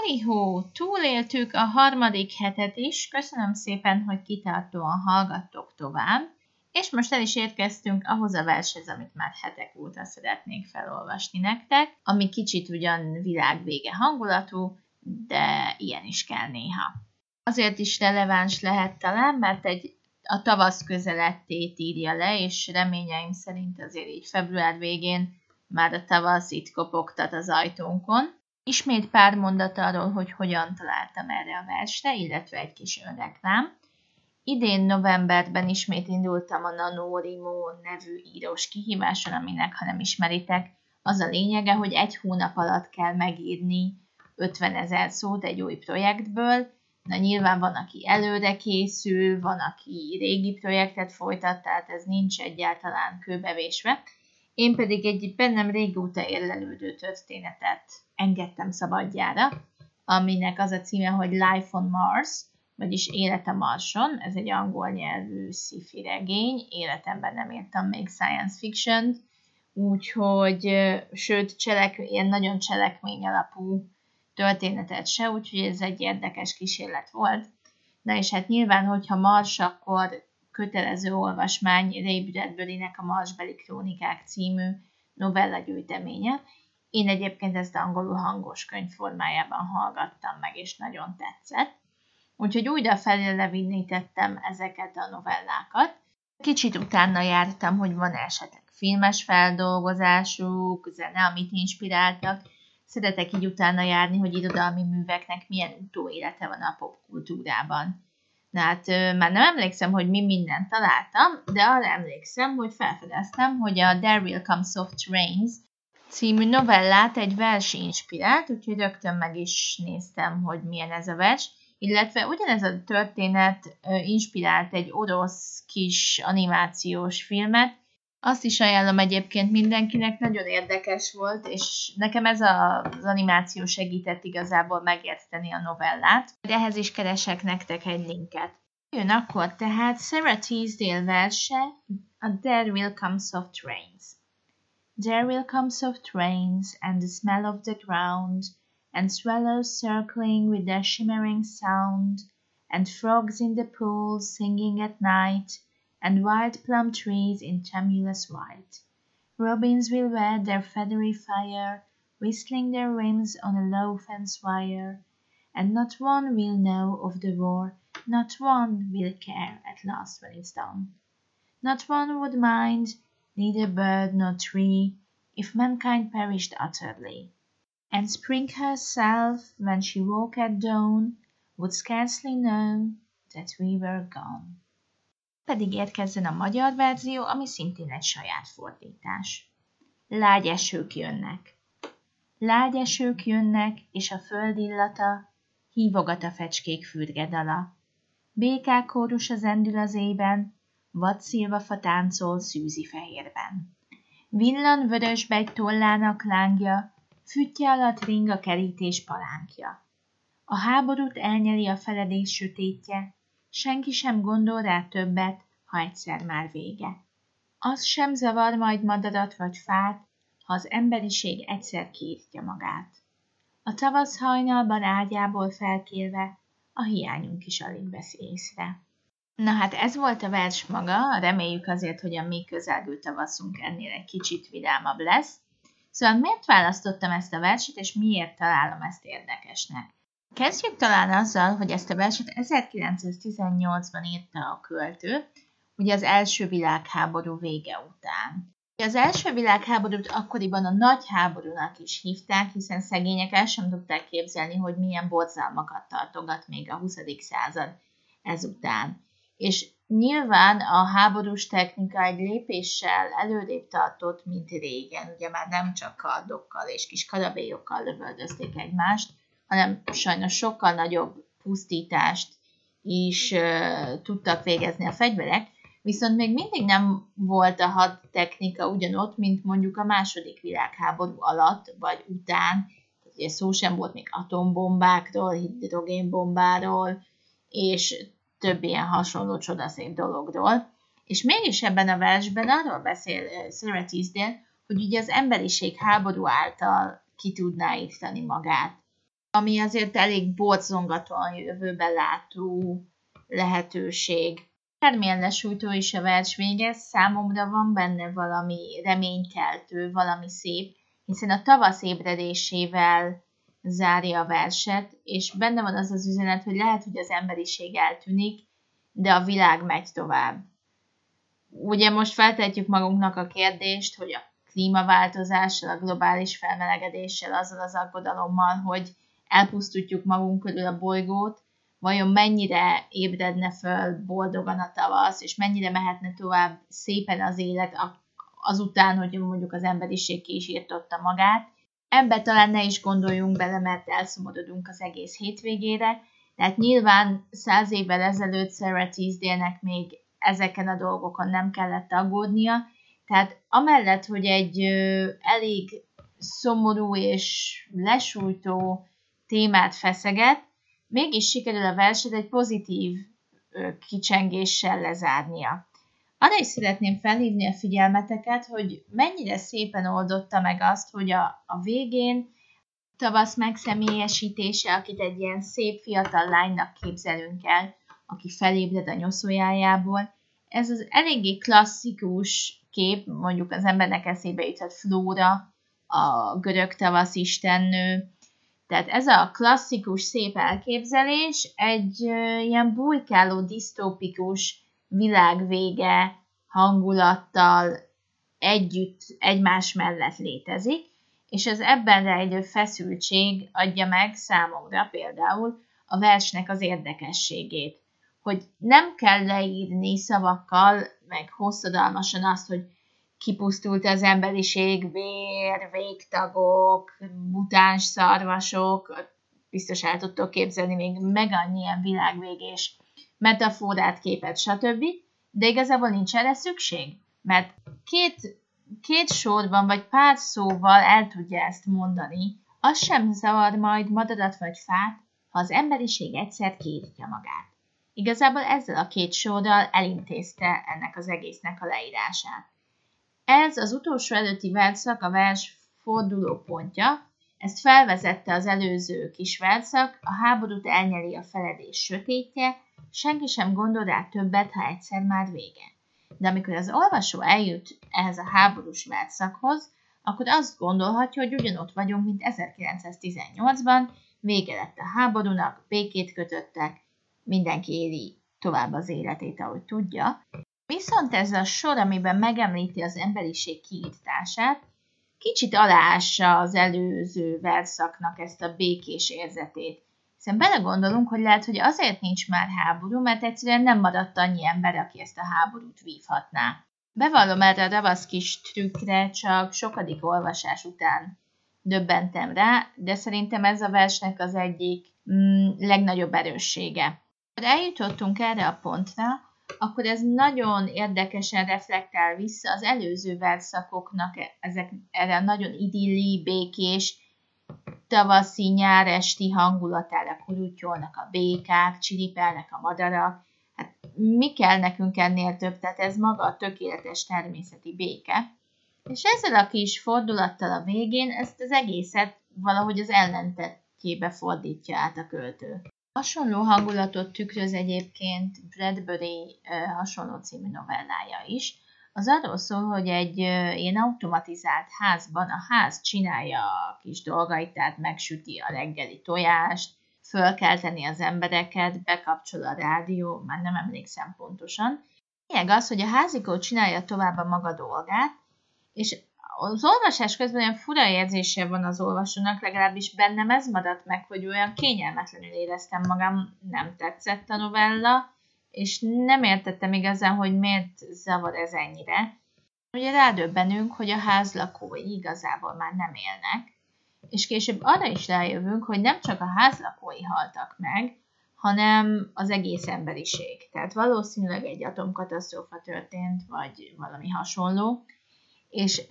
Halihó, túléltük a harmadik hetet is, köszönöm szépen, hogy kitartóan hallgattok tovább, és most el is érkeztünk ahhoz a vershez, amit már hetek óta szeretnék felolvasni nektek, ami kicsit ugyan világvége hangulatú, de ilyen is kell néha. Azért is releváns lehet talán, mert egy a tavasz közelettét írja le, és reményeim szerint azért így február végén már a tavasz itt kopogtat az ajtónkon. Ismét pár mondat arról, hogy hogyan találtam erre a versre, illetve egy kis önreklám. Idén novemberben ismét indultam a Nanorimo nevű írós kihíváson, aminek, ha nem ismeritek, az a lényege, hogy egy hónap alatt kell megírni 50 ezer szót egy új projektből. Na nyilván van, aki előre készül, van, aki régi projektet folytat, tehát ez nincs egyáltalán kőbevésve. Én pedig egy bennem régóta érlelődő történetet engedtem szabadjára, aminek az a címe, hogy Life on Mars, vagyis Élet a Marson, ez egy angol nyelvű sci-fi regény, életemben nem írtam még science fiction úgyhogy, sőt, cselek, ilyen nagyon cselekmény alapú történetet se, úgyhogy ez egy érdekes kísérlet volt. Na és hát nyilván, hogyha Mars, akkor kötelező olvasmány Ray Bradbury-nek a Marsbeli Krónikák című novella gyűjteménye. Én egyébként ezt angolul hangos könyv formájában hallgattam meg, és nagyon tetszett. Úgyhogy újra felelevinítettem ezeket a novellákat. Kicsit utána jártam, hogy van esetleg filmes feldolgozásuk, zene, amit inspiráltak. Szeretek így utána járni, hogy irodalmi műveknek milyen utóélete van a popkultúrában. Na hát már nem emlékszem, hogy mi mindent találtam, de arra emlékszem, hogy felfedeztem, hogy a There Will Come Soft Rains című novellát egy vers inspirált, úgyhogy rögtön meg is néztem, hogy milyen ez a vers, illetve ugyanez a történet inspirált egy orosz kis animációs filmet, azt is ajánlom egyébként mindenkinek, nagyon érdekes volt, és nekem ez a, az animáció segített igazából megérteni a novellát. De ehhez is keresek nektek egy linket. Jön akkor tehát Sarah Teasdale verse, a There Will Come Soft Rains. There will come soft rains, and the smell of the ground, and swallows circling with their shimmering sound, and frogs in the pools singing at night, and wild plum trees in tremulous white. Robins will wet their feathery fire, whistling their whims on a low fence wire, and not one will know of the war, not one will care at last when it's done. Not one would mind, neither bird nor tree, if mankind perished utterly. And Spring herself, when she woke at dawn, would scarcely know that we were gone. Pedig érkezzen a magyar verzió, ami szintén egy saját fordítás. Lágy esők jönnek. Lágy esők jönnek, és a föld illata hívogat a fecskék fürgedala. Békák kórus az endül az ében, vad szilvafa táncol szűzi fehérben. Villan vörösbe egy tollának lángja, füttye alatt ring a kerítés palánkja. A háborút elnyeli a feledés sötétje, senki sem gondol rá többet, ha egyszer már vége. Az sem zavar majd madarat vagy fát, ha az emberiség egyszer kiírtja magát. A tavasz hajnalban ágyából felkérve, a hiányunk is alig vesz észre. Na hát ez volt a vers maga, reméljük azért, hogy a mi közelgő tavaszunk ennél egy kicsit vidámabb lesz. Szóval miért választottam ezt a verset, és miért találom ezt érdekesnek? Kezdjük talán azzal, hogy ezt a verset 1918-ban írta a költő, ugye az első világháború vége után. Az első világháborút akkoriban a nagy háborúnak is hívták, hiszen szegények el sem tudták képzelni, hogy milyen borzalmakat tartogat még a 20. század ezután. És nyilván a háborús technika egy lépéssel előrébb tartott, mint régen. Ugye már nem csak kardokkal és kis karabélyokkal lövöldözték egymást, hanem sajnos sokkal nagyobb pusztítást is tudtak végezni a fegyverek, viszont még mindig nem volt a hadtechnika ugyanott, mint mondjuk a második világháború alatt, vagy után. Ugye szó sem volt még atombombákról, hidrogénbombáról, és több ilyen hasonló csodaszép dologról. És mégis ebben a versben arról beszél Sarah Teasdale, hogy ugye az emberiség háború által ki tudná írtani magát. Ami azért elég borzongatóan jövőbe látó lehetőség. Bármilyen lesújtó is a vers vége, számomra van benne valami reménykeltő, valami szép, hiszen a tavasz ébredésével zárja a verset, és benne van az az üzenet, hogy lehet, hogy az emberiség eltűnik, de a világ megy tovább. Ugye most feltehetjük magunknak a kérdést, hogy a klímaváltozással, a globális felmelegedéssel, azzal az aggodalommal, hogy elpusztítjuk magunk körül a bolygót, vajon mennyire ébredne föl boldogan a tavasz, és mennyire mehetne tovább szépen az élet azután, hogy mondjuk az emberiség ki is írtotta magát. Ebbe talán ne is gondoljunk bele, mert elszomorodunk az egész hétvégére, tehát nyilván száz évvel ezelőtt Sarah Teasdale-nek még ezeken a dolgokon nem kellett aggódnia, tehát amellett, hogy egy elég szomorú és lesújtó témát feszeget, mégis sikerül a verset egy pozitív kicsengéssel lezárnia. Arra is szeretném felhívni a figyelmeteket, hogy mennyire szépen oldotta meg azt, hogy a, a végén tavasz megszemélyesítése, akit egy ilyen szép fiatal lánynak képzelünk el, aki felébred a nyoszójájából. Ez az eléggé klasszikus kép, mondjuk az embernek eszébe jutott Flóra, a görög tavasz istennő, tehát ez a klasszikus szép elképzelés egy ilyen bujkáló, disztópikus világvége hangulattal együtt, egymás mellett létezik, és az ebben rejlő feszültség adja meg számomra például a versnek az érdekességét, hogy nem kell leírni szavakkal, meg hosszadalmasan azt, hogy kipusztult az emberiség, vér, végtagok, mutáns szarvasok, biztos el tudtok képzelni még meg ilyen világvégés metaforát, képet, stb. De igazából nincs erre szükség, mert két, két sorban vagy pár szóval el tudja ezt mondani, az sem zavar majd madarat vagy fát, ha az emberiség egyszer kiírtja magát. Igazából ezzel a két sorral elintézte ennek az egésznek a leírását. Ez az utolsó előtti verszak a vers fordulópontja, ezt felvezette az előző kis verszak, a háborút elnyeli a feledés sötétje, senki sem gondol rá többet, ha egyszer már vége. De amikor az olvasó eljut ehhez a háborús verszakhoz, akkor azt gondolhatja, hogy ugyanott vagyunk, mint 1918-ban, vége lett a háborúnak, békét kötöttek, mindenki éli tovább az életét, ahogy tudja. Viszont ez a sor, amiben megemlíti az emberiség kiírtását, kicsit aláássa az előző verszaknak ezt a békés érzetét. Hiszen belegondolunk, hogy lehet, hogy azért nincs már háború, mert egyszerűen nem maradt annyi ember, aki ezt a háborút vívhatná. Bevallom erre a ravasz kis trükkre, csak sokadik olvasás után döbbentem rá, de szerintem ez a versnek az egyik mm, legnagyobb erőssége. Eljutottunk erre a pontra, akkor ez nagyon érdekesen reflektál vissza az előző verszakoknak, ezek, erre a nagyon idilli, békés, tavaszi, nyáresti hangulatára kurutyolnak a békák, csiripelnek a madarak. Hát mi kell nekünk ennél több? Tehát ez maga a tökéletes természeti béke. És ezzel a kis fordulattal a végén ezt az egészet valahogy az ellentetjébe fordítja át a költő. Hasonló hangulatot tükröz egyébként Bradbury hasonló című novellája is. Az arról szól, hogy egy ilyen automatizált házban a ház csinálja a kis dolgait, tehát megsüti a reggeli tojást, fölkelteni az embereket, bekapcsol a rádió, már nem emlékszem pontosan. Lényeg az, hogy a házikó csinálja tovább a maga dolgát, és az olvasás közben olyan fura érzése van az olvasónak, legalábbis bennem ez maradt meg, hogy olyan kényelmetlenül éreztem magam, nem tetszett a novella, és nem értettem igazán, hogy miért zavar ez ennyire. Ugye rádöbbenünk, hogy a ház lakói igazából már nem élnek, és később arra is rájövünk, hogy nem csak a ház lakói haltak meg, hanem az egész emberiség. Tehát valószínűleg egy atomkatasztrófa történt, vagy valami hasonló, és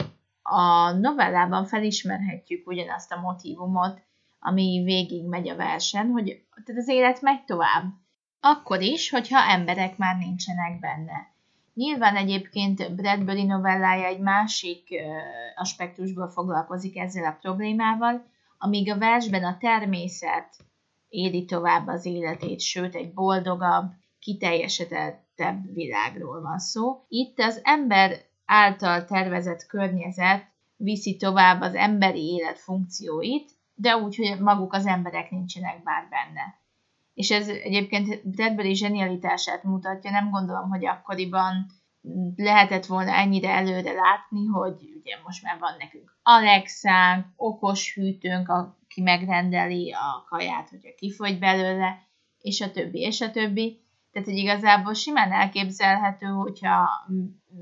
a novellában felismerhetjük ugyanazt a motivumot, ami végig megy a versen, hogy tehát az élet megy tovább. Akkor is, hogyha emberek már nincsenek benne. Nyilván egyébként Bradbury novellája egy másik aspektusból foglalkozik ezzel a problémával, amíg a versben a természet éli tovább az életét, sőt egy boldogabb, kiteljesedettebb világról van szó. Itt az ember által tervezett környezet viszi tovább az emberi élet funkcióit, de úgy, hogy maguk az emberek nincsenek bár benne. És ez egyébként Bradbury zsenialitását mutatja, nem gondolom, hogy akkoriban lehetett volna ennyire előre látni, hogy ugye most már van nekünk Alexánk, okos hűtőnk, aki megrendeli a kaját, hogyha kifogy belőle, és a többi, és a többi. Tehát, hogy igazából simán elképzelhető, hogyha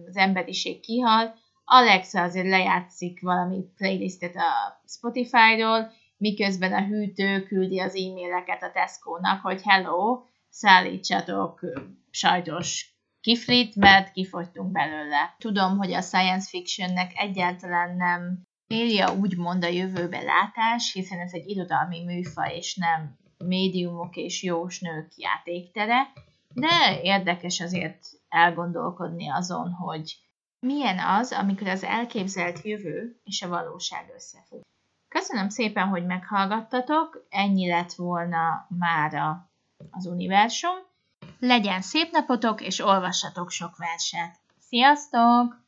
az emberiség kihal, Alexa azért lejátszik valami playlistet a Spotify-ról, miközben a hűtő küldi az e-maileket a Tesco-nak, hogy hello, szállítsatok sajtos kifrit, mert kifogytunk belőle. Tudom, hogy a science fictionnek egyáltalán nem célja úgymond a jövőbe látás, hiszen ez egy irodalmi műfaj, és nem médiumok és jósnők játéktere, de érdekes azért elgondolkodni azon, hogy milyen az, amikor az elképzelt jövő és a valóság összefügg. Köszönöm szépen, hogy meghallgattatok, ennyi lett volna mára az univerzum. Legyen szép napotok, és olvassatok sok verset. Sziasztok!